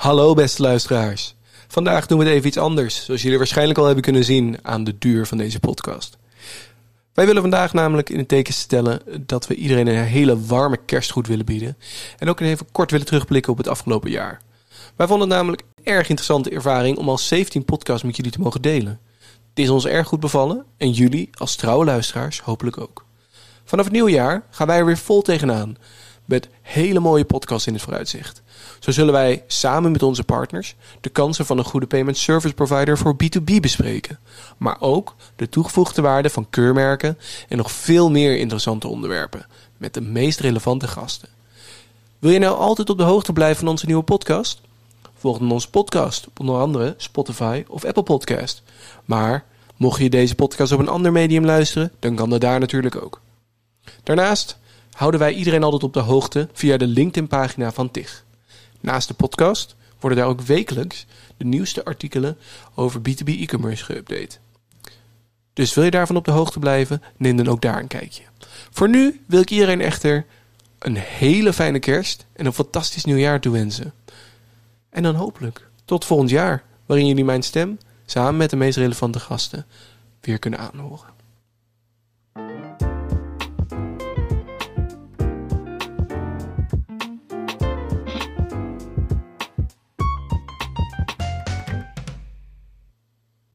Hallo beste luisteraars. Vandaag doen we het even iets anders, zoals jullie waarschijnlijk al hebben kunnen zien aan de duur van deze podcast. Wij willen vandaag namelijk in het teken stellen dat we iedereen een hele warme kerstgoed willen bieden en ook even kort willen terugblikken op het afgelopen jaar. Wij vonden het namelijk erg interessante ervaring om al 17 podcasts met jullie te mogen delen. Het is ons erg goed bevallen en jullie als trouwe luisteraars hopelijk ook. Vanaf het nieuwe jaar gaan wij er weer vol tegenaan met hele mooie podcasts in het vooruitzicht. Zo zullen wij samen met onze partners de kansen van een goede payment service provider voor B2B bespreken. Maar ook de toegevoegde waarde van keurmerken en nog veel meer interessante onderwerpen met de meest relevante gasten. Wil je nou altijd op de hoogte blijven van onze nieuwe podcast? Volg dan onze podcast op onder andere Spotify of Apple Podcast. Maar mocht je deze podcast op een ander medium luisteren, dan kan dat daar natuurlijk ook. Daarnaast houden wij iedereen altijd op de hoogte via de LinkedIn-pagina van TIG. Naast de podcast worden daar ook wekelijks de nieuwste artikelen over B2B e-commerce geüpdate. Dus wil je daarvan op de hoogte blijven, neem dan ook daar een kijkje. Voor nu wil ik iedereen echter een hele fijne kerst en een fantastisch nieuwjaar toewensen. En dan hopelijk tot volgend jaar, waarin jullie mijn stem samen met de meest relevante gasten weer kunnen aanhoren.